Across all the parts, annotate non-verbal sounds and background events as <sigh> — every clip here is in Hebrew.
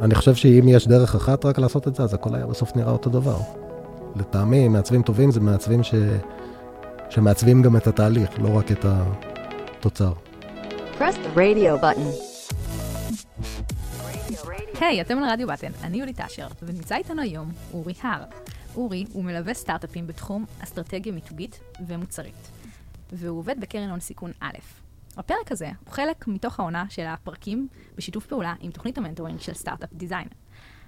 אני חושב שאם יש דרך אחת רק לעשות את זה, אז הכל היה בסוף נראה אותו דבר. לטעמי, מעצבים טובים זה מעצבים ש... שמעצבים גם את התהליך, לא רק את התוצר. Press the radio button. היי, אתם על רדיו בטן, אני יולי תשר, ונמצא איתנו היום אורי הר. אורי הוא מלווה סטארט-אפים בתחום אסטרטגיה מיתוגית ומוצרית, והוא עובד בקרן הון סיכון א'. הפרק הזה הוא חלק מתוך העונה של הפרקים בשיתוף פעולה עם תוכנית המנטורינג של סטארט-אפ דיזיין.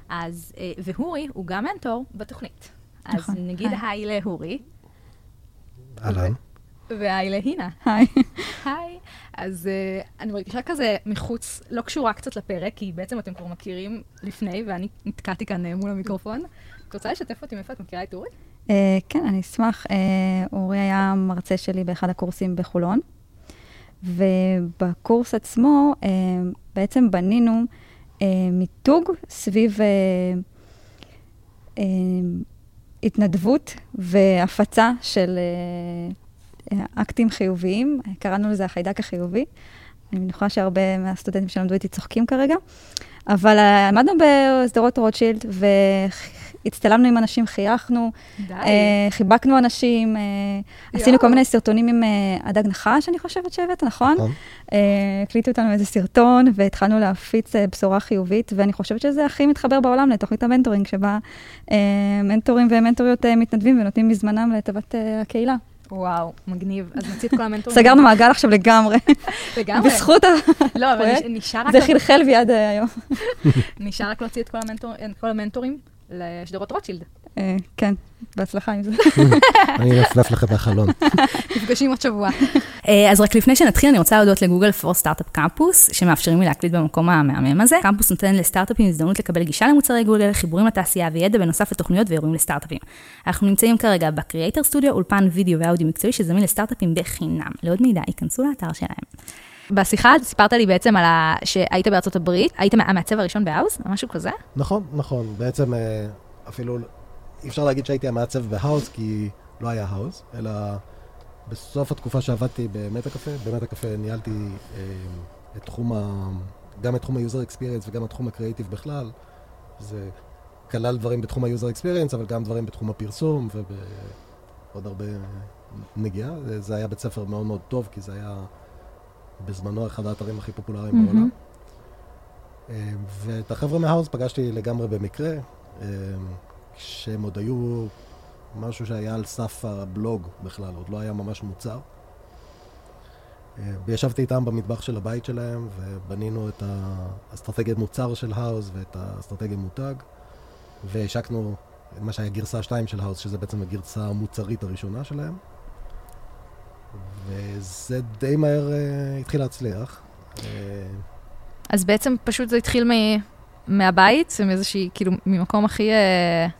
אז, אה, והורי הוא גם מנטור בתוכנית. נכון. אז נגיד היי להורי. אהלן. והי להינה. היי. היי. אז uh, אני מרגישה כזה מחוץ, לא קשורה קצת לפרק, כי בעצם אתם כבר מכירים לפני, ואני נתקעתי כאן uh, מול המיקרופון. את רוצה לשתף אותי מאיפה את מכירה את אורי? Uh, כן, אני אשמח. Uh, אורי היה מרצה שלי באחד הקורסים בחולון, ובקורס עצמו uh, בעצם בנינו uh, מיתוג סביב uh, התנדבות והפצה של... אקטים חיוביים, קראנו לזה החיידק החיובי. אני מניחה שהרבה מהסטודנטים שלמדו איתי צוחקים כרגע. אבל אה, עמדנו בשדרות רוטשילד, והצטלמנו עם אנשים, חייכנו, די. אה, חיבקנו אנשים, אה, עשינו כל מיני סרטונים עם הדג נחש, אני חושבת שהבאת, נכון? נכון. הקליטו אותנו איזה סרטון, והתחלנו להפיץ בשורה חיובית, ואני חושבת שזה הכי מתחבר בעולם לתוכנית ה mentoring, שבה מנטורים ומנטוריות מתנדבים ונותנים מזמנם לטובת הקהילה. וואו, מגניב. אז נוציא את כל המנטורים. סגרנו מעגל עכשיו לגמרי. לגמרי. בזכות הפרויקט. לא, אבל נשאר רק... זה חלחל בי עד היום. <laughs> נשאר רק להוציא את כל המנטורים לשדרות רוטשילד. אה, כן, בהצלחה עם זה. <laughs> אני נפנף לכם מהחלון. <laughs> נפגשים עוד שבוע. אה, אז רק לפני שנתחיל, אני רוצה להודות ל Google for Startup Campus, שמאפשרים לי להקליט במקום המהמם הזה. קמפוס נותן לסטארט-אפים הזדמנות לקבל גישה למוצרי גוגל, חיבורים לתעשייה וידע בנוסף לתוכניות ואירועים לסטארט-אפים. אנחנו נמצאים כרגע ב Creator Studio, אולפן וידאו ואודיו מקצועי שזמין לסטארט-אפים בחינם. לעוד מידע, היכנסו לאתר שלהם. בשיחה סיפרת לי בעצם על ה... שהיית בארצות הברית, היית המעצב הראשון ב Houzz, משהו כזה? נכון, נכון. בעצם אה, אפילו אי אפשר להגיד שהייתי המעצב ב Houzz, כי לא היה Houzz, אלא בסוף התקופה שעבדתי ב Metacafe, ב Metacafe ניהלתי אה, את תחום ה... גם את תחום ה-user experience וגם את תחום הקריאיטיב בכלל. זה כלל דברים בתחום ה-user experience, אבל גם דברים בתחום הפרסום ובעוד הרבה נגיעה. זה היה בית ספר מאוד מאוד טוב, כי זה היה בזמנו אחד האתרים הכי פופולריים mm-hmm. בעולם. אה, ואת החבר'ה מהאוס פגשתי לגמרי במקרה. אה, שהם עוד היו משהו שהיה על סף הבלוג בכלל, עוד לא היה ממש מוצר. אה, וישבתי איתם במטבח של הבית שלהם, ובנינו את האסטרטגיית מוצר של האוס ואת האסטרטגיית מותג, והשקנו מה שהיה גרסה 2 של האוס, שזה בעצם הגרסה המוצרית הראשונה שלהם. וזה די מהר uh, התחיל להצליח. אז בעצם פשוט זה התחיל מ... מהבית, מאיזושהי, כאילו, ממקום הכי... Uh...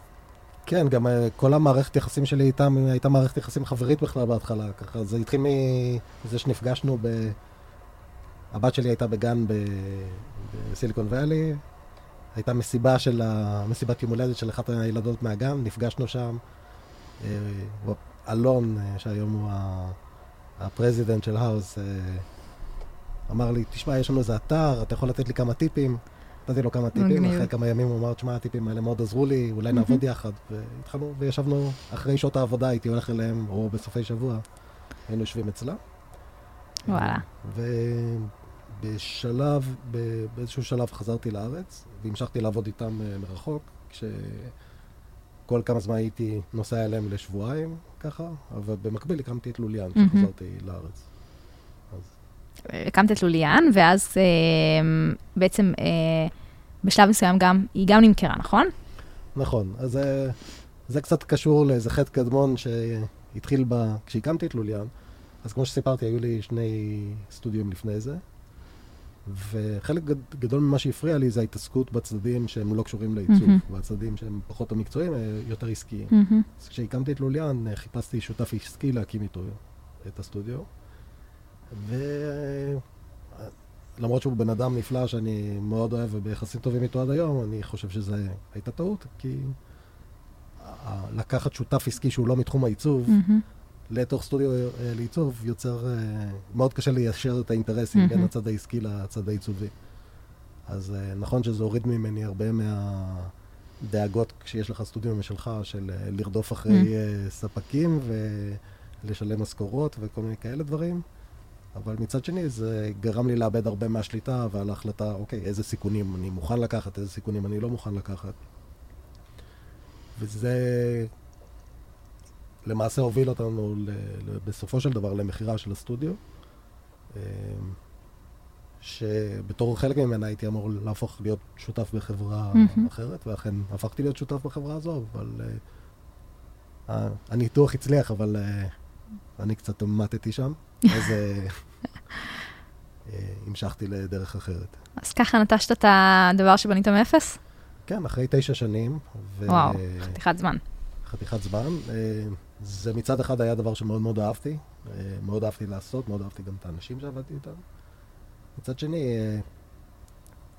כן, גם אה, כל המערכת יחסים שלי איתם הייתה מערכת יחסים חברית בכלל בהתחלה, ככה זה התחיל מזה שנפגשנו ב... הבת שלי הייתה בגן ב... ב Silicon Valley, הייתה מסיבה של ה... מסיבת יום הולדת של אחת הילדות מהגן, נפגשנו שם. אלון, שהיום הוא ה president של Houzz, אמר לי, תשמע, יש לנו איזה אתר, אתה יכול לתת לי כמה טיפים. נתתי לו כמה טיפים, אחרי כמה ימים הוא אמר, תשמע, הטיפים האלה מאוד עזרו לי, אולי נעבוד יחד. והתחלנו, וישבנו אחרי שעות העבודה, הייתי הולך אליהם, או בסופי שבוע, היינו יושבים אצלה. וואלה. ובשלב, באיזשהו שלב חזרתי לארץ, והמשכתי לעבוד איתם אה, מרחוק, כשכל כמה זמן הייתי נוסע אליהם לשבועיים, ככה, אבל במקביל הקמתי את לוליאן כשחזרתי לארץ. הקמת את לוליאן, ואז אה, בעצם אה, בשלב מסוים גם, היא גם נמכרה, נכון? נכון, אז אה, זה קצת קשור לאיזה חטא קדמון שהתחיל ב... כשהקמתי את לוליאן, אז כמו שסיפרתי, היו לי שני סטודיו לפני זה, וחלק גדול ממה שהפריע לי זה ההתעסקות בצדדים שהם לא קשורים לעיצוב, mm-hmm. והצדדים שהם פחות המקצועיים, אה, יותר עסקיים. Mm-hmm. אז כשהקמתי את לוליאן, אה, חיפשתי שותף עסקי להקים איתו את הסטודיו. ולמרות שהוא בן אדם נפלא שאני מאוד אוהב וביחסים טובים איתו עד היום, אני חושב שזו הייתה טעות, כי לקחת שותף עסקי שהוא לא מתחום העיצוב, mm-hmm. לתוך סטודיו אה, לעיצוב, יוצר, אה, מאוד קשה ליישר את האינטרסים mm-hmm. בין הצד העסקי לצד העיצובי. אז אה, נכון שזה הוריד ממני הרבה מהדאגות כשיש לך סטודיו משלך, של לרדוף אחרי Mm. אה, ספקים ולשלם משכורות וכל מיני כאלה דברים. אבל מצד שני, זה גרם לי לאבד הרבה מהשליטה ועל ההחלטה, אוקיי, איזה סיכונים אני מוכן לקחת, איזה סיכונים אני לא מוכן לקחת. וזה למעשה הוביל אותנו בסופו של דבר למכירה של הסטודיו, אמ, שבתור חלק ממנה הייתי אמור להפוך להיות שותף בחברה מהמם. אחרת, ואכן הפכתי להיות שותף בחברה הזו, אבל uh, הניתוח הצליח, אבל uh, אני קצת מתתי שם, <laughs> אז uh, uh, המשכתי לדרך אחרת. אז ככה נטשת את הדבר שבנית מאפס? כן, אחרי תשע שנים, ו... וואו, חתיכת זמן. חתיכת זמן. אה, זה מצד אחד היה דבר שמאוד מאוד אהבתי, אה, מאוד אהבתי לעשות, מאוד אהבתי גם את האנשים שעבדתי איתם. מצד שני, אה,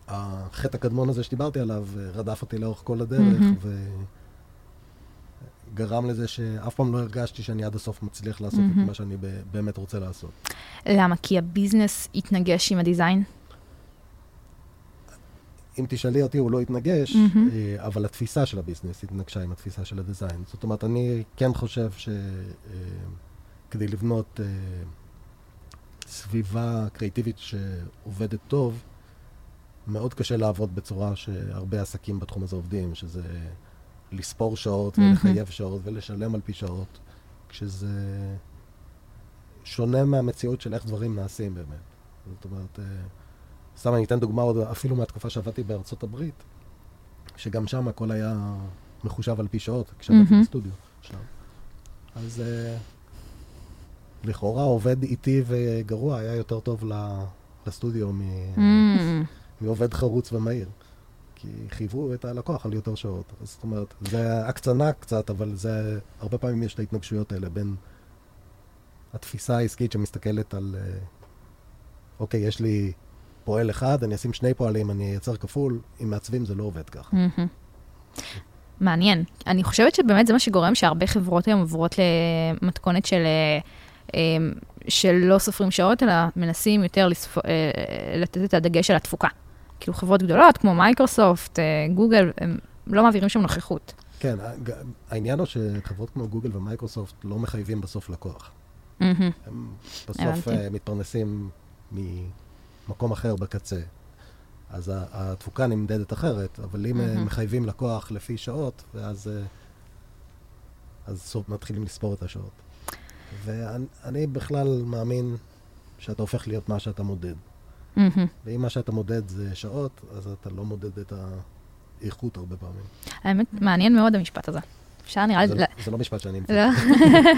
החטא הקדמון הזה שדיברתי עליו אה, רדף אותי לאורך כל הדרך, מהמם. וגרם לזה שאף פעם לא הרגשתי שאני עד הסוף מצליח לעשות את מהמם. מה שאני באמת רוצה לעשות. למה? כי הביזנס התנגש עם הדיזיין? אם תשאלי אותי, הוא לא התנגש. אה, אבל התפיסה של הביזנס התנגשה עם התפיסה של הדיזיין. זאת אומרת, אני כן חושב שכדי לבנות אה, סביבה קריאיטיבית שעובדת טוב, מאוד קשה לעבוד בצורה שהרבה עסקים בתחום הזה עובדים, שזה לספור שעות. ולחייב שעות ולשלם על פי שעות, כשזה שונה מהמציאות של איך דברים נעשים באמת. זאת אומרת, אה, סתם אני אתן דוגמה עוד אפילו מהתקופה שעבדתי בארצות הברית, שגם שם הכל היה מחושב על פי שעות, כשעבדתי מהמם. בסטודיו שם. אז אה, לכאורה עובד איטי וגרוע היה יותר טוב לסטודיו מ- Mm, מעובד חרוץ ומהיר. כי חייבו את הלקוח על יותר שעות. אז זאת אומרת, זה הקצנה קצת, אבל זה, הרבה פעמים יש את ההתנגשויות האלה בין התפיסה העסקית שמסתכלת על, אה, אוקיי, יש לי פועל אחד, אני אשים שני פועלים, אני אייצר כפול, עם מעצבים זה לא עובד ככה. מהמם. מעניין. אני חושבת שבאמת זה מה שגורם שהרבה חברות היום עוברות למתכונת של, אה, אה, שלא סופרים שעות, אלא מנסים יותר לספ... אה, לתת את הדגש על התפוקה. כאילו חברות גדולות כמו מייקרוסופט, אה, גוגל, הם לא מעבירים שם נוכחות. כן, העניין הוא שחברות כמו גוגל ומייקרוסופט לא מחייבים בסוף לקוח. מהמם. הם בסוף. אה, מתפרנסים ממקום אחר בקצה. אז התפוקה נמדדת אחרת, אבל אם מהמם. מחייבים לקוח לפי שעות, ואז אה, אז סוף מתחילים לספור את השעות. ואני אני בכלל מאמין שאתה הופך להיות מה שאתה מודד. מהמם. ואם מה שאתה מודד זה שעות, אז אתה לא מודד את האיכות הרבה פעמים. האמת, מעניין מאוד המשפט הזה. אפשר נראה לי... זה, זה לא משפט שאני מבין. לא.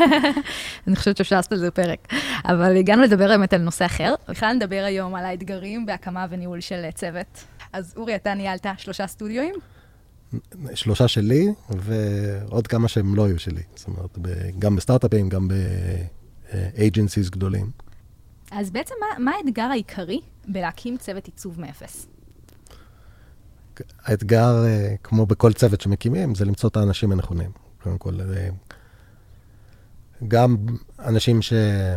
<laughs> אני חושבת שאפשר לעשות על זה פרק. אבל הגענו לדבר באמת על נושא אחר. בכלל נדבר היום על האתגרים בהקמה וניהול של צוות. אז אורי, אתה ניהלת שלושה סטודיואים? שלושה שלי, ועוד כמה שהם לא היו שלי. זאת אומרת, גם בסטארט-אפים, גם ב-agencies גדולים. אז בעצם מה, מה האתגר העיקרי בלהקים צוות עיצוב מאפס? האתגר, אה, כמו בכל צוות שמקימים, זה למצוא את האנשים הנכונים. קודם כל, אה, גם אנשים שתהיה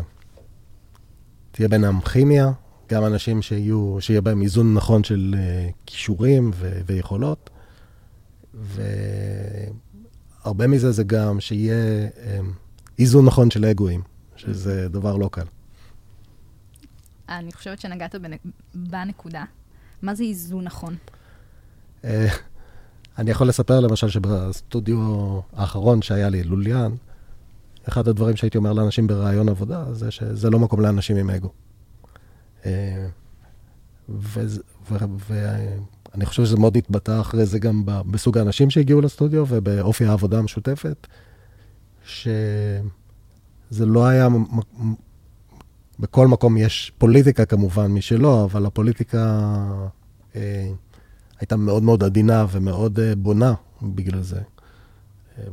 בינם כימיה, גם אנשים שיהיו, שיהיה בהם איזון נכון של אה, כישורים ו- ויכולות, והרבה מזה זה גם שיהיה איזון נכון של אגואים, שזה דבר לא קל. אני חושבת שנגעת בנ... בנקודה. מה זה איזון נכון? אה, אני יכול לספר למשל שבסטודיו האחרון שהיה לי, לוליאן, אחד הדברים שהייתי אומר לאנשים בראיון עבודה, זה שזה לא מקום לאנשים עם אגו. אה, ואני חושב שזה מאוד התבטא אחרי זה גם בסוג האנשים שהגיעו לסטודיו ובאופי העבודה המשותפת, שזה לא היה... בכל מקום יש פוליטיקה כמובן משלו, אבל הפוליטיקה אה, הייתה מאוד מאוד עדינה ומאוד אה, בונה בגלל זה. אה,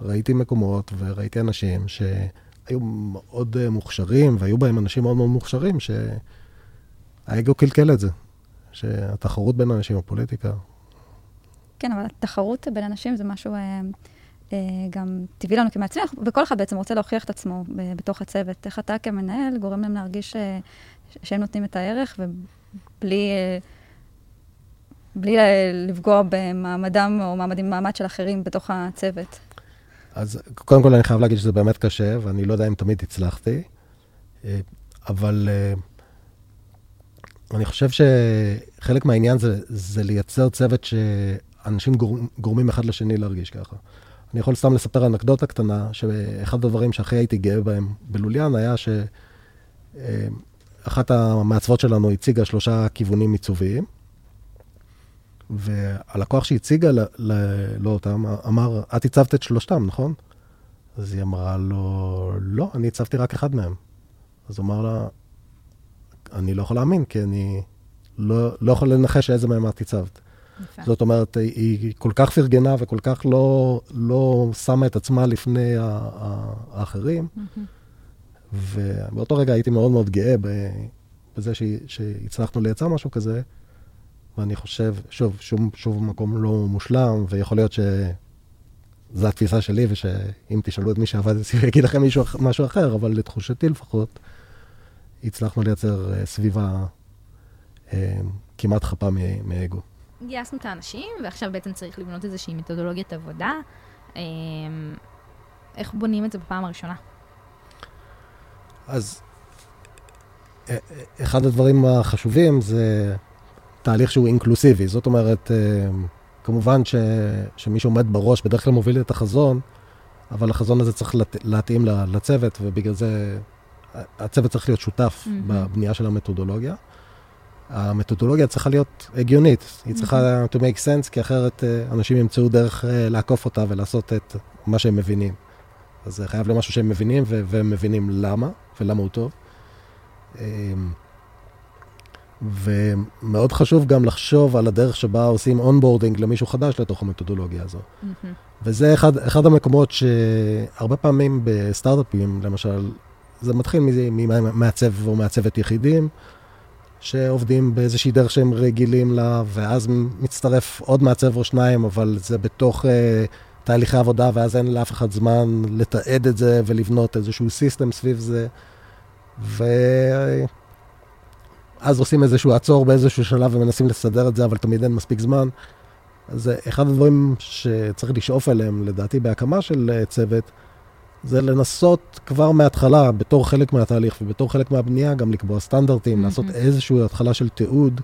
וראיתי מקומות וראיתי אנשים שהיו מאוד אה, מוכשרים, והיו בהם אנשים מאוד מאוד מוכשרים, שהאגו קלקל את זה. שהתחרות בין אנשים בפוליטיקה, כן, אבל התחרות בין אנשים זה משהו גם טבעי לנו כמעצבים, וכל אחד בעצם רוצה להוכיח את עצמו בתוך הצוות. איך אתה כמנהל גורם להם להרגיש ש- שהם נותנים את הערך, ובלי בלי לפגוע במעמדם או מעמדים, מעמד של אחרים בתוך הצוות. אז קודם כל אני חייב להגיד שזה באמת קשה, ואני לא יודע אם תמיד הצלחתי, אה, אבל אה, אני חושב שחלק מהעניין זה, זה לייצר צוות שאנשים גור, גורמים אחד לשני להרגיש ככה. אני יכול סתם לספר אנקדוטה קטנה, שאחד הדברים שהכי הייתי גאה בהם בלוליאן היה שאחת המעצבות שלנו הציגה שלושה כיוונים עיצוביים, והלקוח שהציגה ל- ל- לו אותם אמר, את הצבת את שלושתם, נכון? אז היא אמרה לו, לא, אני הצבתי רק אחד מהם. אז הוא אמר לה, אני לא יכול להאמין, כי אני לא, לא יכול לנחש איזה מהם את הצבת. יפה. זאת אומרת, היא, היא כל כך פרגנה וכל כך לא, לא שמה את עצמה לפני ה- ה- האחרים. ובאותו רגע הייתי מאוד מאוד גאה בזה שהצלחנו לייצר משהו כזה, ואני חושב, שוב, שום, שוב מקום לא מושלם, ויכול להיות שזו התפיסה שלי, ושאם תשאלו את מי שעבד אצלי, הוא יגיד לכם מישהו, משהו אחר, אבל לתחושתי לפחות, הצלחנו לייצר אה, סביבה אה, כמעט חפה מ- מאגו. גייסנו את האנשים, ועכשיו בעצם צריך לבנות איזושהי מתודולוגיית עבודה. אמ, איך בונים את זה בפעם הראשונה? אז אה, אה, אחד הדברים החשובים זה תהליך שהוא אינקלוסיבי. זאת אומרת, אה, כמובן ש, שמי שעומד בראש בדרך כלל מוביל את החזון, אבל החזון הזה צריך לת, להתאים לצוות, ובגלל זה הצוות צריך להיות שותף מהמם. בבנייה של המתודולוגיה. המתודולוגיה צריכה להיות הגיונית, היא צריכה to make sense, כי אחרת אה, אנשים ימצאו דרך אה, לעקוף אותה ולעשות את מה שהם מבינים. אז זה חייב להיות משהו שהם מבינים, ו- והם מבינים למה, ולמה הוא טוב. ומאוד חשוב גם לחשוב על הדרך שבה עושים onboarding למישהו חדש לתוך המתודולוגיה הזו. מהמם. וזה אחד, אחד המקומות שהרבה פעמים בסטארט-אפים, למשל, זה מתחיל ממעצב או מעצבת יחידים, שעובדים באיזושהי דרך שהם רגילים לה, ואז מצטרף עוד מעצב או שניים, אבל זה בתוך uh, תהליכי עבודה, ואז אין לאף אחד זמן לתעד את זה ולבנות איזשהו סיסטם סביב זה. ואז עושים איזשהו עצור באיזשהו שלב ומנסים לסדר את זה, אבל תמיד אין מספיק זמן. אז זה אחד הדברים שצריך לשאוף אליהם, לדעתי, בהקמה של אה, צוות, זה לנסות כבר מההתחלה, בתור חלק מהתהליך ובתור חלק מהבנייה, גם לקבוע סטנדרטים, מהמם. לעשות איזושהי התחלה של תיעוד,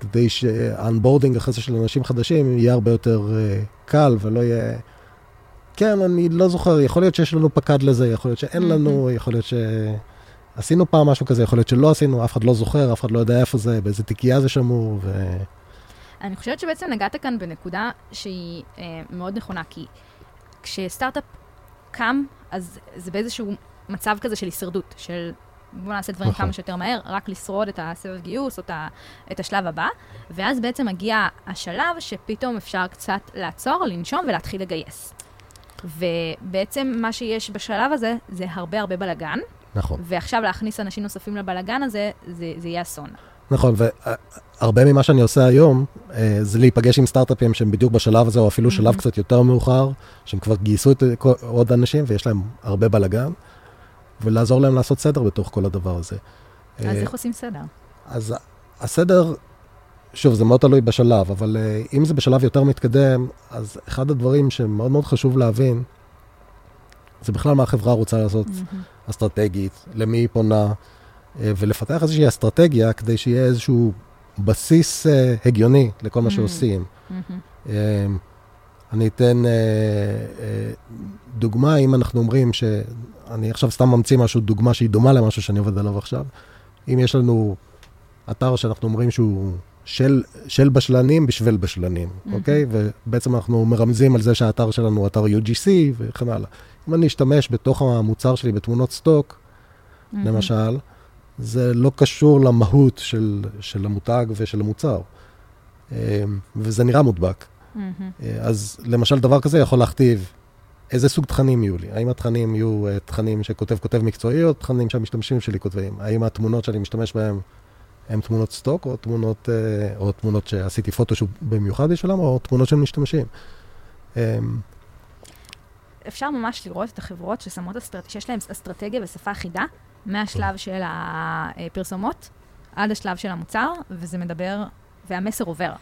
כדי שהאנבורדינג אחרי זה של אנשים חדשים יהיה הרבה יותר uh, קל ולא יהיה... כן, אני לא זוכר, יכול להיות שיש לנו פקד לזה, יכול להיות שאין לנו, יכול להיות שעשינו פעם משהו כזה, יכול להיות שלא עשינו, אף אחד לא זוכר, אף אחד לא יודע איפה זה, באיזה תיקייה זה שמור, ו... אני חושבת שבעצם נגעת כאן בנקודה שהיא אה, מאוד נכונה, כי כשסטארט-אפ קם, אז זה באיזשהו מצב כזה של הישרדות, של בואו נעשה דברים נכון. כמה שיותר מהר, רק לשרוד את הסבב גיוס או את השלב הבא, ואז בעצם מגיע השלב שפתאום אפשר קצת לעצור, לנשום ולהתחיל לגייס. ובעצם מה שיש בשלב הזה זה הרבה הרבה בלאגן, נכון. ועכשיו להכניס אנשים נוספים לבלאגן הזה, זה, זה יהיה אסון. נכון, והרבה ממה שאני עושה היום, אה, זה להיפגש עם סטארט-אפים שהם בדיוק בשלב הזה, או אפילו שלב קצת יותר מאוחר, שהם כבר גייסו את עוד אנשים ויש להם הרבה בלאגן, ולעזור להם לעשות סדר בתוך כל הדבר הזה. אז אה, איך עושים סדר? אז הסדר, שוב, זה מאוד תלוי בשלב, אבל אה, אם זה בשלב יותר מתקדם, אז אחד הדברים שמאוד מאוד חשוב להבין, זה בכלל מה החברה רוצה לעשות אסטרטגית, למי היא פונה, אה, ולפתח איזושהי אסטרטגיה כדי שיהיה איזשהו בסיס אה, הגיוני לכל מה Mm. שעושים. מהמם. אה, אני אתן אה, דוגמה, אם אנחנו אומרים ש... אני עכשיו סתם ממציא משהו, דוגמה שהיא דומה למשהו שאני עובד עליו עכשיו. אם יש לנו אתר שאנחנו אומרים שהוא של, של בשלנים בשביל בשלנים, Mhm. אוקיי? ובעצם אנחנו מרמזים על זה שהאתר שלנו הוא אתר UGC וכן הלאה. אם אני אשתמש בתוך המוצר שלי בתמונות סטוק, מהמם. למשל, זה לא קשור למהות של, של המותג ושל המוצר. אה, וזה נראה מודבק. אה, אז למשל דבר כזה יכול להכתיב איזה סוג תכנים יהיו לי. האם התכנים יהיו אה, תכנים שכותב כותב מקצועי או תכנים שהמשתמשים שלי כותבים? האם התמונות שאני משתמש בהן הן תמונות סטוק או תמונות, אה, או תמונות שעשיתי פוטושופ במיוחד בשבילם או תמונות של משתמשים? אה, אפשר ממש לראות את החברות ששמות אסטרט... שיש להן אסטרטגיה ושפה אחידה, מהשלב של הפרסומות עד השלב של המוצר, וזה מדבר, והמסר עובר.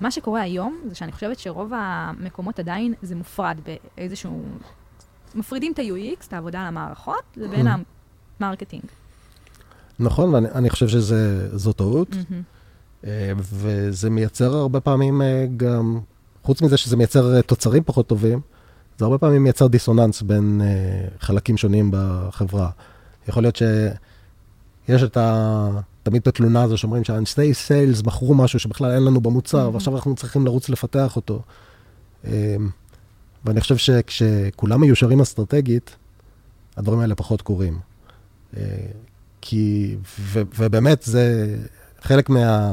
מה שקורה היום, זה שאני חושבת שרוב המקומות עדיין זה מופרד באיזשהו... מפרידים את ה-UX, את העבודה על המערכות, לבין Mhm. ה marketing. נכון, ואני חושב שזו טעות, אה, וזה מייצר הרבה פעמים אה, גם, חוץ מזה שזה מייצר אה, תוצרים פחות טובים, זה הרבה פעמים מייצר דיסוננס בין חלקים שונים בחברה. יכול להיות שיש את ה... תמיד את התלונה הזו שאומרים שהאנשי סיילס מכרו משהו שבכלל אין לנו במוצר, Mhm. ועכשיו אנחנו צריכים לרוץ לפתח אותו. ואני חושב שכשכולם מיושרים אסטרטגית, הדברים האלה פחות קורים. אה, כי, ו, ובאמת זה חלק מה,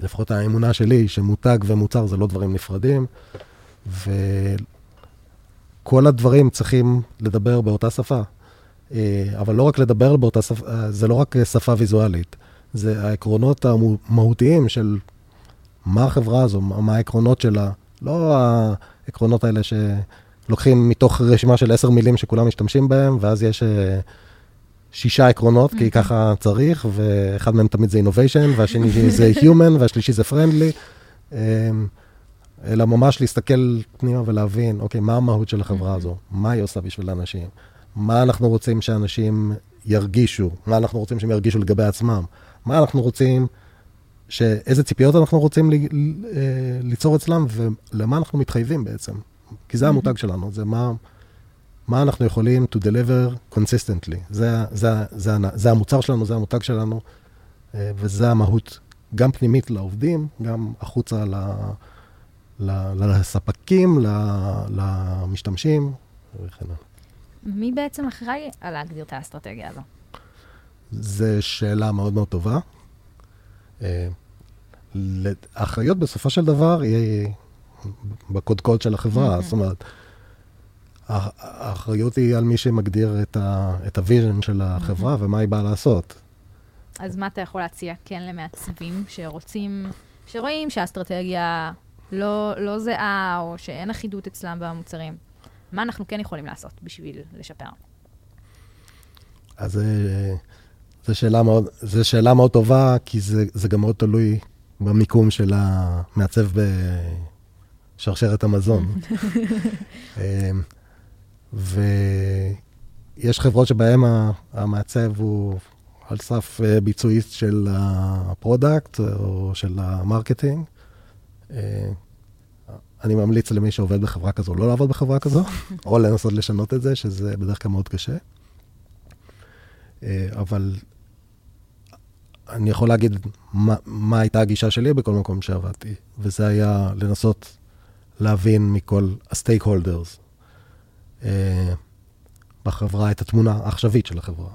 לפחות האמונה שלי, שמותג ומוצר זה לא דברים נפרדים, וכל הדברים צריכים לדבר באותה שפה. אה, אבל לא רק לדבר באותה שפה, זה לא רק שפה ויזואלית, זה העקרונות המהותיים של מה החברה הזו, מה העקרונות שלה, לא העקרונות האלה שלוקחים מתוך רשימה של עשר מילים שכולם משתמשים בהם, ואז יש אה, שישה עקרונות, כי ככה צריך, ואחד מהם תמיד זה innovation, והשני זה human, והשלישי זה friendly. אה, אלא ממש להסתכל פנימה ולהבין, אוקיי, מה המהות של החברה הזו? מה היא עושה בשביל האנשים? מה אנחנו רוצים שאנשים ירגישו? מה אנחנו רוצים שהם ירגישו לגבי עצמם? מה אנחנו רוצים, ש... איזה ציפיות אנחנו רוצים ל... אה, ליצור אצלם, ולמה אנחנו מתחייבים בעצם? כי זה המותג שלנו, זה מה, מה אנחנו יכולים to deliver consistently. זה, זה, זה, זה המוצר שלנו, זה המותג שלנו, אה, וזה המהות, גם פנימית לעובדים, גם החוצה ל... ל- לספקים, ל- למשתמשים וכן הלאה. מי בעצם אחראי על להגדיר את האסטרטגיה הזו? זו שאלה מאוד מאוד טובה. אה, האחריות בסופו של דבר היא בקודקוד של החברה, זאת אומרת, האחריות היא על מי שמגדיר את ה- את ה vision של החברה ומה היא באה לעשות. אז מה אתה יכול להציע כן למעצבים שרוצים, שרואים שהאסטרטגיה לא, לא זהה, או שאין אחידות אצלם במוצרים? מה אנחנו כן יכולים לעשות בשביל לשפר? אז אה, זו שאלה מאוד, זו שאלה מאוד טובה, כי זה, זה גם מאוד תלוי במיקום של המעצב בשרשרת המזון. <laughs> אה, ויש חברות שבהן המעצב הוא על סף אה, ביצועיסט של ה product או של ה marketing. אה, אני ממליץ למי שעובד בחברה כזו לא לעבוד בחברה כזו, <laughs> או לנסות לשנות את זה, שזה בדרך כלל מאוד קשה. אה, אבל אני יכול להגיד מה, מה הייתה הגישה שלי בכל מקום שעבדתי, וזה היה לנסות להבין מכל ה stakeholders בחברה את התמונה העכשווית של החברה.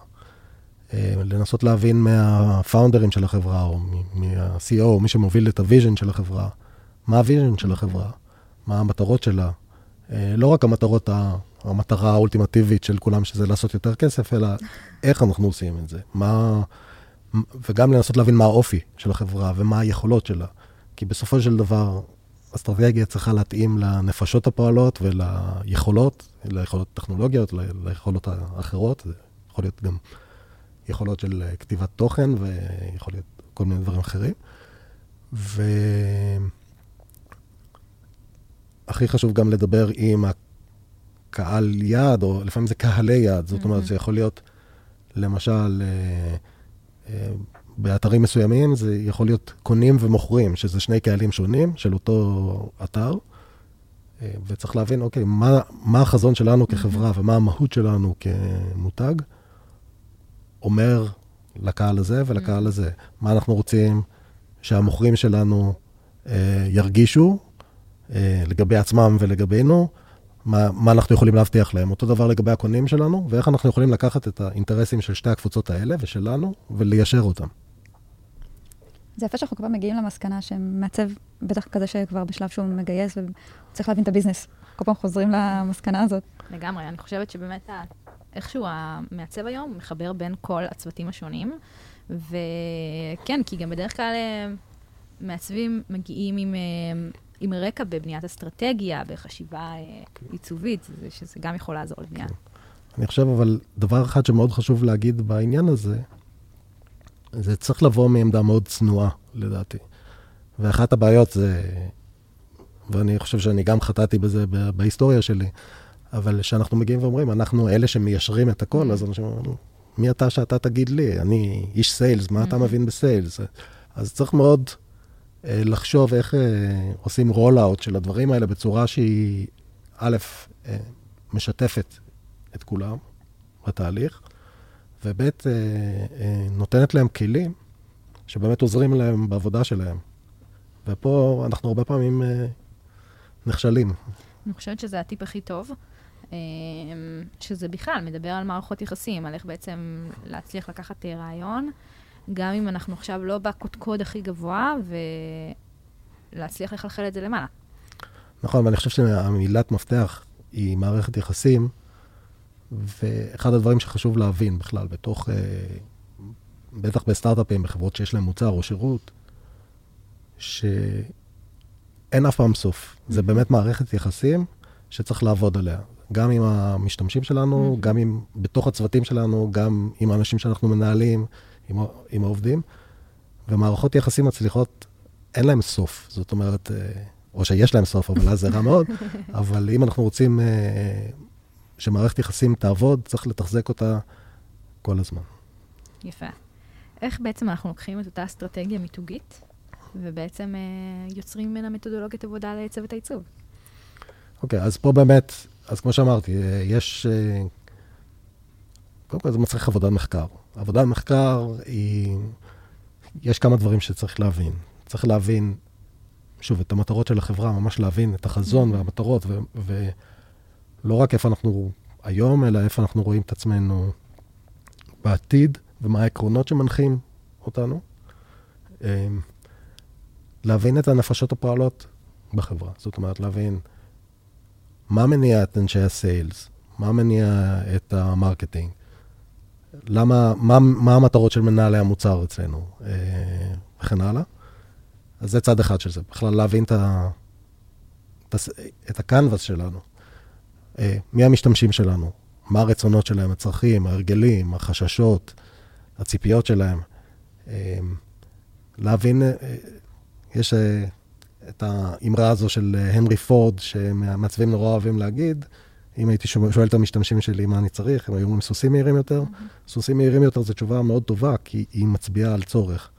אה, לנסות להבין מה founderים של החברה, או מה-CEO, מי שמוביל את ה vision של החברה, מה ה vision של החברה, מה המטרות שלה. אה, לא רק המטרות, המטרה האולטימטיבית של כולם, שזה לעשות יותר כסף, אלא איך אנחנו עושים את זה. מה... וגם לנסות להבין מה האופי של החברה ומה היכולות שלה. כי בסופו של דבר, אסטרטגיה צריכה להתאים לנפשות הפועלות וליכולות, ליכולות טכנולוגיות, ליכולות האחרות. זה יכול להיות גם יכולות של אה, כתיבת תוכן ויכול להיות כל מיני דברים אחרים. והכי חשוב גם לדבר עם הקהל יעד, או לפעמים זה קהלי יעד, זאת אומרת, זה יכול להיות, למשל, אה, אה, באתרים מסוימים זה יכול להיות קונים ומוכרים, שזה שני קהלים שונים של אותו אתר, אה, וצריך להבין, אוקיי, מה, מה החזון שלנו כחברה ומה המהות שלנו כמותג, אומר לקהל הזה ולקהל הזה. מה אנחנו רוצים שהמוכרים שלנו אה, ירגישו אה, לגבי עצמם ולגבינו, מה, מה אנחנו יכולים להבטיח להם. אותו דבר לגבי הקונים שלנו, ואיך אנחנו יכולים לקחת את האינטרסים של שתי הקבוצות האלה ושלנו, וליישר אותם. זה יפה שאנחנו כבר מגיעים למסקנה שמעצב, בטח כזה שכבר בשלב שהוא מגייס וצריך להבין את הביזנס. כל פעם חוזרים למסקנה הזאת. לגמרי, אני חושבת שבאמת איכשהו המעצב היום מחבר בין כל הצוותים השונים, וכן, כי גם בדרך כלל אה, מעצבים מגיעים עם, אה, עם רקע בבניית אסטרטגיה, בחשיבה אה, עיצובית, זה- שזה גם יכול לעזור לבנייה. אני חושב, אבל דבר אחד שמאוד חשוב להגיד בעניין הזה, זה צריך לבוא מעמדה מאוד צנועה, לדעתי. ואחת הבעיות זה, ואני חושב שאני גם חטאתי בזה בהיסטוריה שלי, אבל כשאנחנו מגיעים ואומרים, אנחנו אלה שמיישרים את הכל, אז אנשים אומרים, מי אתה שאתה תגיד לי? אני איש sales, מה אתה מבין ב sales? אז צריך מאוד אה, לחשוב איך אה, עושים roll-out של הדברים האלה בצורה שהיא, א', אה, משתפת את כולם בתהליך, וב', אה, אה, נותנת להם כלים שבאמת עוזרים להם בעבודה שלהם. ופה אנחנו הרבה פעמים אה, נכשלים. אני חושבת שזה הטיפ הכי טוב, שזה בכלל מדבר על מערכות יחסים, על איך בעצם להצליח לקחת רעיון, גם אם אנחנו עכשיו לא בקודקוד הכי גבוה, ולהצליח לחלחל את זה למעלה. נכון, ואני חושב שהמילת מפתח היא מערכת יחסים, ואחד הדברים שחשוב להבין בכלל, בתוך, אה, בטח בסטארט-אפים, בחברות שיש להם מוצר או שירות, שאין אף פעם סוף. זה באמת מערכת יחסים שצריך לעבוד עליה. גם עם המשתמשים שלנו, גם עם, בתוך הצוותים שלנו, גם עם האנשים שאנחנו מנהלים, עם, עם העובדים. ומערכות יחסים מצליחות, אין להם סוף. זאת אומרת, אה, או שיש להם סוף, אבל אז זה רע מאוד, <laughs> אבל אם אנחנו רוצים אה, שמערכת יחסים תעבוד, צריך לתחזק אותה כל הזמן. יפה. איך בעצם אנחנו לוקחים את אותה אסטרטגיה מיתוגית, ובעצם אה, יוצרים ממנה מתודולוגיית עבודה לצוות העיצוב? אוקיי, אז פה באמת, אז כמו שאמרתי, אה, יש... אה, קודם כל זה מצריך עבודת מחקר. עבודת מחקר היא... יש כמה דברים שצריך להבין. צריך להבין, שוב, את המטרות של החברה, ממש להבין את החזון והמטרות, ו- ולא רק איפה אנחנו היום, אלא איפה אנחנו רואים את עצמנו בעתיד, ומה העקרונות שמנחים אותנו. אה, להבין את הנפשות הפועלות בחברה. זאת אומרת, להבין מה מניע את אנשי ה sales, מה מניע את ה marketing, למה, מה, מה המטרות של מנהלי המוצר אצלנו, אה, וכן הלאה. אז זה צד אחד של זה, בכלל להבין את, ה, את, הקנבס שלנו, מי המשתמשים שלנו, מה הרצונות שלהם, הצרכים, ההרגלים, החששות, הציפיות שלהם. אה, להבין, אה, יש אה, את האמרה הזו של אה, הנרי פורד, שמעצבים נורא אוהבים להגיד, אם הייתי שואל את המשתמשים שלי מה אני צריך, הם היו אומרים סוסים מהירים יותר. סוסים מהירים יותר זו תשובה מאוד טובה, כי היא מצביעה על צורך.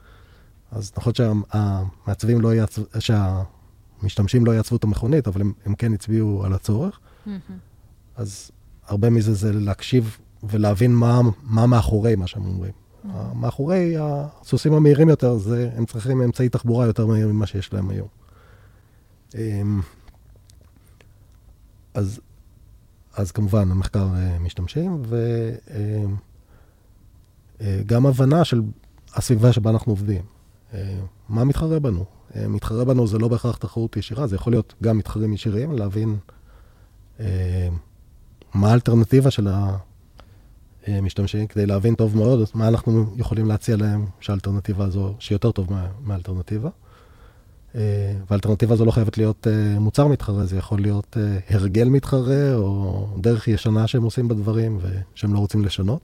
אז נכון שהמעצבים לא יעצב, שהמשתמשים לא יעצבו את המכונית, אבל הם, הם כן הצביעו על הצורך. אז הרבה מזה זה להקשיב ולהבין מה, מה מאחורי מה שהם אומרים. מאחורי הסוסים המהירים יותר, זה, הם צריכים אמצעי תחבורה יותר מהיר ממה שיש להם היום. אמ, אז, אז כמובן, המחקר אה, משתמשים, וגם הבנה של הסביבה שבה אנחנו עובדים. מה מתחרה בנו? אה, מתחרה בנו זה לא בהכרח תחרות ישירה, זה יכול להיות גם מתחרים ישירים, להבין אה, מה האלטרנטיבה של המשתמשים, כדי להבין טוב מאוד מה אנחנו יכולים להציע להם שהאלטרנטיבה הזו, שהיא יותר טוב מה, מהאלטרנטיבה. אה, והאלטרנטיבה הזו לא חייבת להיות אה, מוצר מתחרה, זה יכול להיות אה, הרגל מתחרה, או דרך ישנה שהם עושים בדברים ושהם לא רוצים לשנות.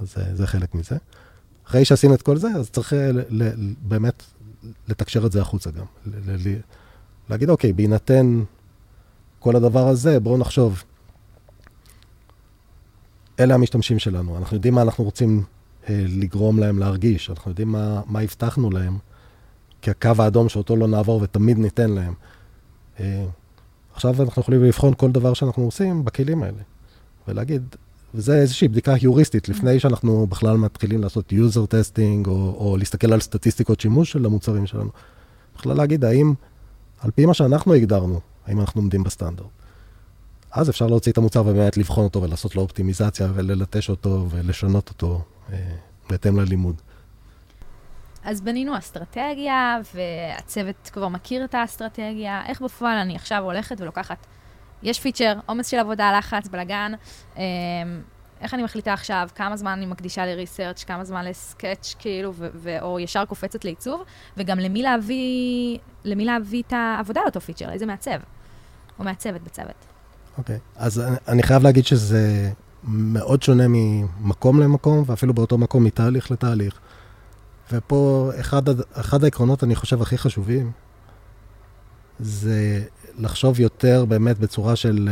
אז אה, זה חלק מזה. אחרי שעשינו את כל זה, אז צריך אה, ל- ל- באמת לתקשר את זה החוצה גם. ל- ל- ל- להגיד, אוקיי, בהינתן כל הדבר הזה, בואו נחשוב. אלה המשתמשים שלנו, אנחנו יודעים מה אנחנו רוצים אה, לגרום להם להרגיש, אנחנו יודעים מה, מה הבטחנו להם, כקו האדום שאותו לא נעבור ותמיד ניתן להם. אה, עכשיו אנחנו יכולים לבחון כל דבר שאנחנו עושים בכלים האלה, ולהגיד, וזה איזושהי בדיקה היוריסטית, לפני שאנחנו בכלל מתחילים לעשות user testing, או, או להסתכל על סטטיסטיקות שימוש של המוצרים שלנו. בכלל להגיד, האם, על פי מה שאנחנו הגדרנו, האם אנחנו עומדים בסטנדרט. אז אפשר להוציא את המוצר ובאמת לבחון אותו ולעשות לו אופטימיזציה וללטש אותו ולשנות אותו אה, בהתאם ללימוד. אז בנינו אסטרטגיה, והצוות כבר מכיר את האסטרטגיה. איך בפועל אני עכשיו הולכת ולוקחת, יש פיצ'ר, עומס של עבודה, לחץ, בלאגן, אמ, איך אני מחליטה עכשיו כמה זמן אני מקדישה לריסרצ', כמה זמן לסקאץ', כאילו, או ישר קופצת לעיצוב, וגם למי להביא, למי להביא את העבודה לאותו פיצ'ר, איזה מעצב, או מעצבת בצוות. אוקיי. אז אני, אני חייב להגיד שזה מאוד שונה ממקום למקום, ואפילו באותו מקום מתהליך לתהליך. ופה אחד, אחד העקרונות, אני חושב, הכי חשובים, זה לחשוב יותר באמת בצורה של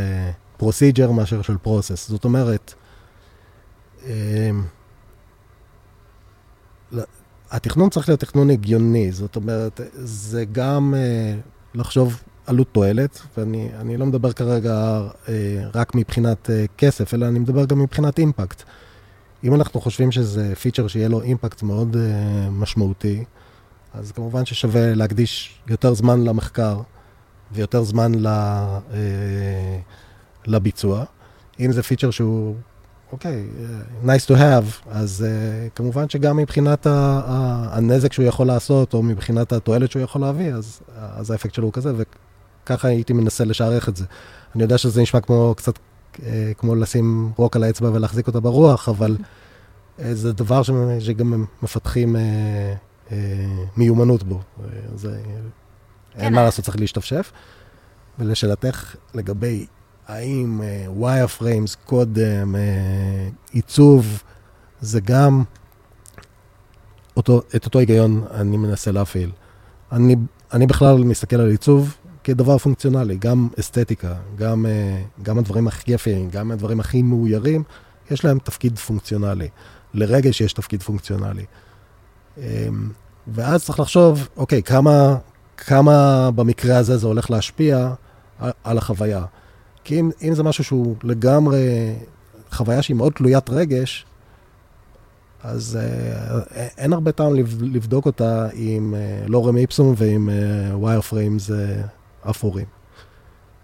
uh, procedure מאשר של process. זאת אומרת, ל- התכנון צריך להיות תכנון הגיוני, זאת אומרת, זה גם uh, לחשוב עלות תועלת, ואני אני לא מדבר כרגע uh, רק מבחינת uh, כסף, אלא אני מדבר גם מבחינת אימפקט. אם אנחנו חושבים שזה פיצ'ר שיהיה לו אימפקט מאוד uh, משמעותי, אז כמובן ששווה להקדיש יותר זמן למחקר ויותר זמן ל, uh, לביצוע. אם זה פיצ'ר שהוא, אוקיי, okay, nice to have, אז uh, כמובן שגם מבחינת ה, ה, הנזק שהוא יכול לעשות, או מבחינת התועלת שהוא יכול להביא, אז, אז האפקט שלו הוא כזה, וככה הייתי מנסה לשערך את זה. אני יודע שזה נשמע כמו קצת אה, כמו לשים רוק על האצבע ולהחזיק אותה ברוח, אבל אה, זה דבר שגם מפתחים אה, אה, מיומנות בו. אה, זה, אין מה לעשות, צריך להשתפשף. ולשאלתך לגבי האם wireframes קודם, אה, עיצוב, זה גם אותו, את אותו היגיון אני מנסה להפעיל. אני, אני בכלל מסתכל על עיצוב כדבר פונקציונלי, גם אסתטיקה, גם, אה, גם הדברים הכי יפים, גם הדברים הכי מאוירים, יש להם תפקיד פונקציונלי. לרגש יש תפקיד פונקציונלי. אמ, ואז צריך לחשוב, אוקיי, כמה, כמה במקרה הזה זה הולך להשפיע על, החוויה. כי אם, אם זה משהו שהוא לגמרי, חוויה שהיא מאוד תלוית רגש, אז אה, אין הרבה טעם לב- לבדוק אותה עם אה, lorem ipsum ועם wireframes אפורים.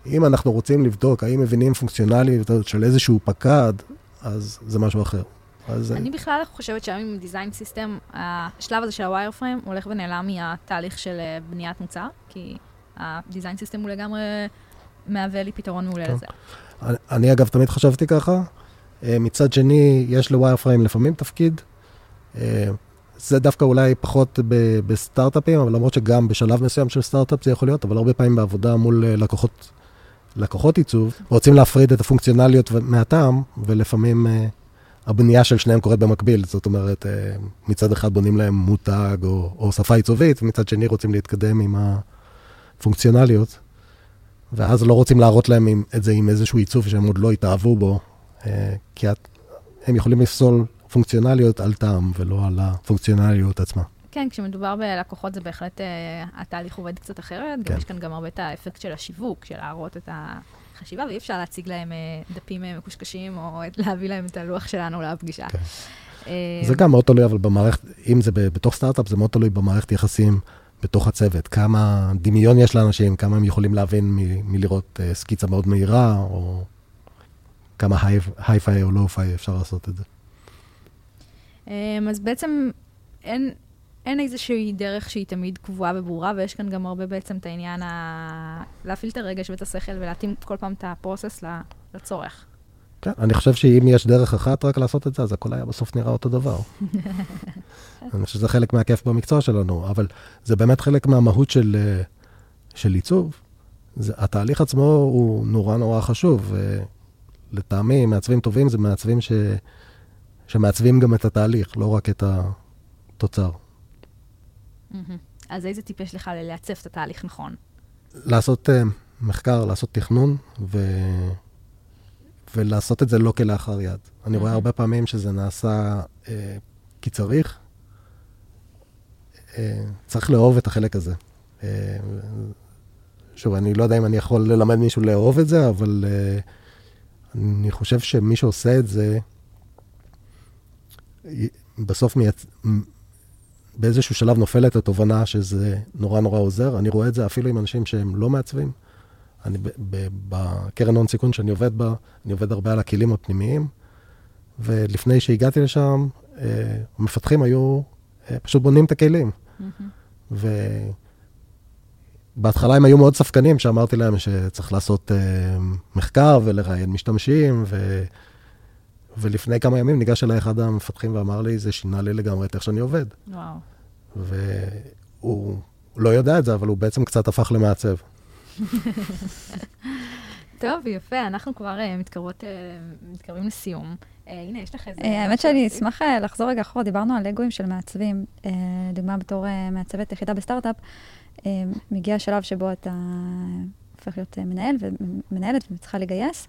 אם אנחנו רוצים לבדוק האם מבינים פונקציונליות של איזשהו פקד, אז זה משהו אחר. אז אה, אני בכלל חושבת שהיום עם design system, השלב הזה של ה wireframe הולך ונעלם מהתהליך של אה, בניית מוצר, כי ה design system הוא לגמרי מהווה לי פתרון מעולה טוב. לזה. אני, אגב תמיד חשבתי ככה. אה, מצד שני, יש ל wireframe לפעמים תפקיד. זה דווקא אולי פחות ב- בסטארט-אפים, אבל למרות שגם בשלב מסוים של סטארט-אפ זה יכול להיות, אבל הרבה פעמים בעבודה מול לקוחות, לקוחות עיצוב, רוצים להפריד את הפונקציונליות מהטעם, ולפעמים הבנייה של שניהם קורית במקביל. זאת אומרת, אה, מצד אחד בונים להם מותג או, או שפה עיצובית, ומצד שני רוצים להתקדם עם הפונקציונליות. ואז לא רוצים להראות להם עם, את זה עם איזשהו עיצוב שהם עוד לא התאהבו בו, אה, כי את, הם יכולים לפסול פונקציונליות על טעם ולא על הפונקציונליות עצמה. כן, כשמדובר בלקוחות זה בהחלט, אה, התהליך עובד קצת אחרת. כן. גם יש כאן גם הרבה את האפקט של השיווק, של להראות את החשיבה, ואי אפשר להציג להם אה, דפים אה, מקושקשים, או להביא להם את הלוח שלנו לפגישה. כן. אה, זה גם מאוד תלוי, אבל במערכת, אם זה בתוך סטארט-אפ, זה מאוד תלוי במערכת יחסים בתוך הצוות. כמה דמיון יש לאנשים, כמה הם יכולים להבין מ- מלראות סקיצה מאוד מהירה, או כמה היי-פיי או לואו-פיי אפשר לעשות את זה. אז בעצם אין, אין איזושהי דרך שהיא תמיד קבועה וברורה, ויש כאן גם הרבה בעצם את העניין ה... להפעיל את הרגש ואת השכל ולהתאים כל פעם את הפרוסס לצורך. כן, אני חושב שאם יש דרך אחת רק לעשות את זה, אז הכל היה בסוף נראה אותו דבר. <laughs> אני חושב שזה חלק מהכיף במקצוע שלנו, אבל זה באמת חלק מהמהות של, אה, של עיצוב. זה, התהליך עצמו הוא נורא נורא חשוב. לטעמי, מעצבים טובים זה מעצבים ש, שמעצבים גם את התהליך, לא רק את התוצר. אז איזה טיפ יש לך ללעצב את התהליך נכון? לעשות uh, מחקר, לעשות תכנון, ו... ולעשות את זה לא כלאחר יד. אני רואה אהה. הרבה פעמים שזה נעשה uh, כי צריך. Uh, צריך לאהוב את החלק הזה. Uh, שוב, אני לא יודע אם אני יכול ללמד מישהו לאהוב את זה, אבל uh, אני חושב שמי שעושה את זה, בסוף מייצ... באיזשהו שלב נופלת התובנה שזה נורא נורא עוזר. אני רואה את זה אפילו עם אנשים שהם לא מעצבים. אני, בקרן הון סיכון שאני עובד בה, אני עובד הרבה על הכלים הפנימיים, ולפני שהגעתי לשם, אה, המפתחים היו אה, פשוט בונים את הכלים. ובהתחלה הם היו מאוד ספקנים, שאמרתי להם שצריך לעשות אה, מחקר ולראיין משתמשים, ו... ולפני כמה ימים ניגש אליי אחד המפתחים ואמר לי, זה שינה לי לגמרי את איך שאני עובד. וואו. והוא לא יודע את זה, אבל הוא בעצם קצת הפך למעצב. טוב, יפה, אנחנו כבר אה, מתקרבות, אה, מתקרבים לסיום. אה, הנה, יש לך איזה... האמת שאני אשמח לחזור רגע אחורה, דיברנו על לגואים של מעצבים. דוגמה בתור מעצבת יחידה בסטארט-אפ, מגיע השלב שבו אתה הופך להיות מנהל ומנהלת וצריכה לגייס,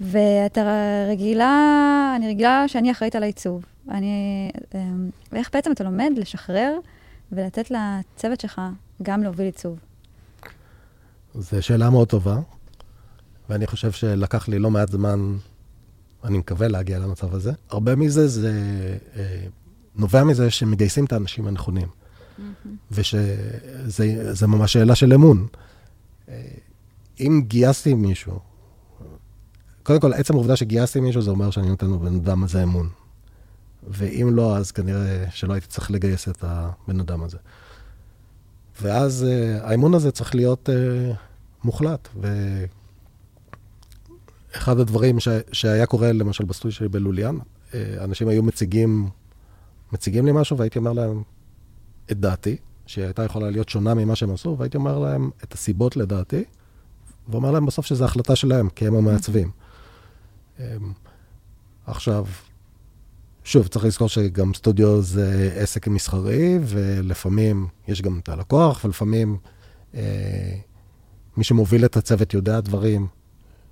ואתה רגילה, אני רגילה שאני אחראית על העיצוב. אני, אה, ואיך בעצם אתה לומד לשחרר ולתת לצוות שלך גם להוביל עיצוב? זו שאלה מאוד טובה, ואני חושב שלקח לי לא מעט זמן, אני מקווה להגיע למצב הזה. הרבה מזה זה אה, נובע מזה שמגייסים את האנשים הנכונים, ושזה ממש שאלה של אמון. אה, אם גייסתי מישהו, קודם כל, עצם העובדה שגייסתי מישהו, זה אומר שאני נותן לבן אדם הזה אמון. ואם לא, אז כנראה שלא הייתי צריך לגייס את הבן אדם הזה. ואז uh, האמון הזה צריך להיות uh, מוחלט. ואחד הדברים ש... שהיה קורה, למשל, בסטודיו שלי בלוליאן, uh, אנשים היו מציגים, מציגים לי משהו, והייתי אומר להם את דעתי, שהיא הייתה יכולה להיות שונה ממה שהם עשו, והייתי אומר להם את הסיבות לדעתי, ואומר להם בסוף שזו החלטה שלהם, כי הם המעצבים. Um, עכשיו, שוב, צריך לזכור שגם סטודיו זה עסק מסחרי, ולפעמים יש גם את הלקוח, ולפעמים אה, מי שמוביל את הצוות יודע דברים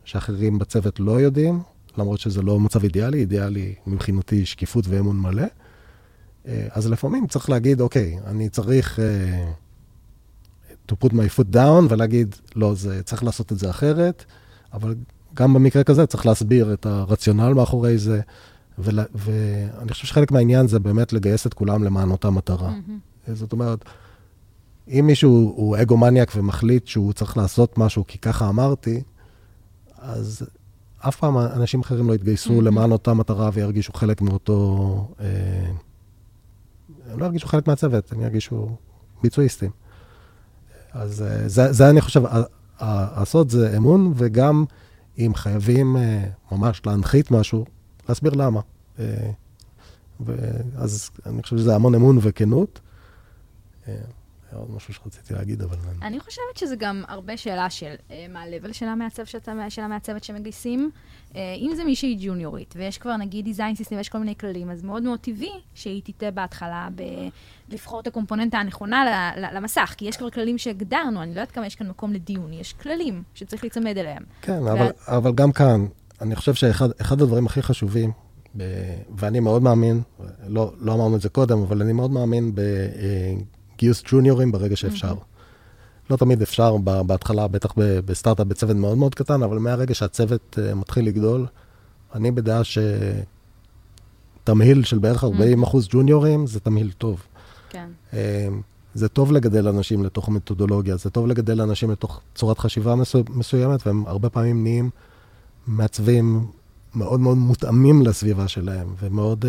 שאחרים בצוות לא יודעים, למרות שזה לא מצב אידיאלי, אידיאלי מבחינתי שקיפות ואמון מלא. אה, אז לפעמים צריך להגיד, אוקיי, אני צריך אה, to put my foot down ולהגיד, לא, זה, צריך לעשות את זה אחרת, אבל גם במקרה כזה צריך להסביר את הרציונל מאחורי זה. ול, ואני חושב שחלק מהעניין זה באמת לגייס את כולם למען אותה מטרה. Mm-hmm. זאת אומרת, אם מישהו הוא אגו-מניאק ומחליט שהוא צריך לעשות משהו כי ככה אמרתי, אז אף פעם אנשים אחרים לא יתגייסו mm-hmm. למען אותה מטרה וירגישו חלק מאותו... אה, הם לא ירגישו חלק מהצוות, הם ירגישו ביצועיסטים. אז אה, זה, זה אני חושב, הסוד זה אמון, וגם אם חייבים אה, ממש להנחית משהו, להסביר למה. אה, אז אני חושב שזה המון אמון וכנות. אה, היה עוד משהו שרציתי להגיד, אבל... אני חושבת שזה גם הרבה שאלה של אה, מה ה-level של המעצב שאתה, של המעצבת שמגייסים. אם זה מישהי ג'וניורית, ויש כבר נגיד דיזיין סיסטם ויש כל מיני כללים, אז מאוד מאוד טבעי שהיא תטעה בהתחלה בלבחור את הקומפוננטה הנכונה למסך, כי יש כבר כללים שהגדרנו, אני לא יודעת כמה יש כאן מקום לדיון, יש כללים שצריך להיצמד אליהם. כן, אבל, אבל גם כאן, אני חושב שאחד הדברים הכי חשובים, ב, ואני מאוד מאמין, לא, לא אמרנו את זה קודם, אבל אני מאוד מאמין בגיוס ג'וניורים ברגע שאפשר. Mm-hmm. לא תמיד אפשר בהתחלה, בטח בסטארט-אפ בצוות מאוד מאוד קטן, אבל מהרגע שהצוות אה, מתחיל לגדול, אני בדעה שתמהיל של בערך 40 אחוז ג'וניורים זה תמהיל טוב. כן. אה, זה טוב לגדל אנשים לתוך מתודולוגיה, זה טוב לגדל אנשים לתוך צורת חשיבה מסוימת, והם הרבה פעמים נהיים מעצבים מאוד מאוד מותאמים לסביבה שלהם, ומאוד uh,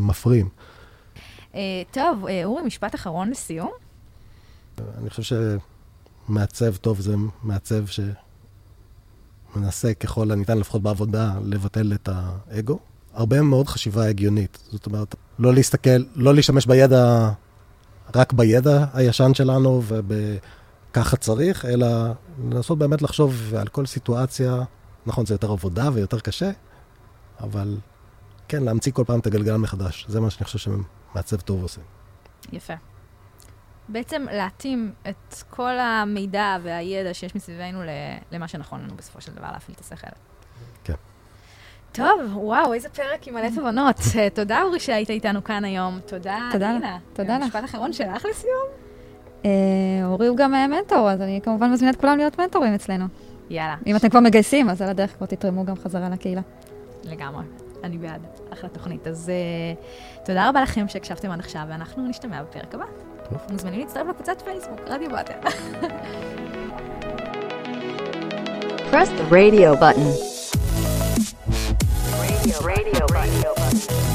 מפרים. Uh, טוב, uh, אורי, משפט אחרון לסיום. אני חושב שמעצב טוב זה מעצב שמנסה ככל הניתן, לפחות בעבודה, לבטל את האגו. הרבה מאוד חשיבה הגיונית. זאת אומרת, לא להסתכל, לא להשתמש בידע, רק בידע הישן שלנו וככה צריך, אלא לנסות באמת לחשוב על כל סיטואציה נכון, זה יותר עבודה ויותר קשה, אבל כן, להמציא כל פעם את הגלגל מחדש. זה מה שאני חושב שמעצב טוב עושה. יפה. בעצם להתאים את כל המידע והידע שיש מסביבנו למה שנכון לנו בסופו של דבר להפעיל את השכל. כן. טוב, וואו, איזה פרק עם מלא תובנות. <laughs> תודה, אורי, שהיית איתנו כאן היום. תודה, תודה, נינה. תודה לך. משפט אחרון שלך לסיום? אה, אורי הוא גם מנטור, אז אני כמובן מזמינה את כולם להיות מנטורים אצלנו. יאללה. אם אתם כבר מגייסים, אז על הדרך כבר תתרמו גם חזרה לקהילה. לגמרי. אני בעד. אחלה תוכנית. אז uh, תודה רבה לכם שהקשבתם עד עכשיו, ואנחנו נשתמע בפרק הבא. טוב. מוזמנים להצטרף לקבוצת פייסבוק, רדיו באטר. <laughs> Press the radio button. Radio, radio, radio button.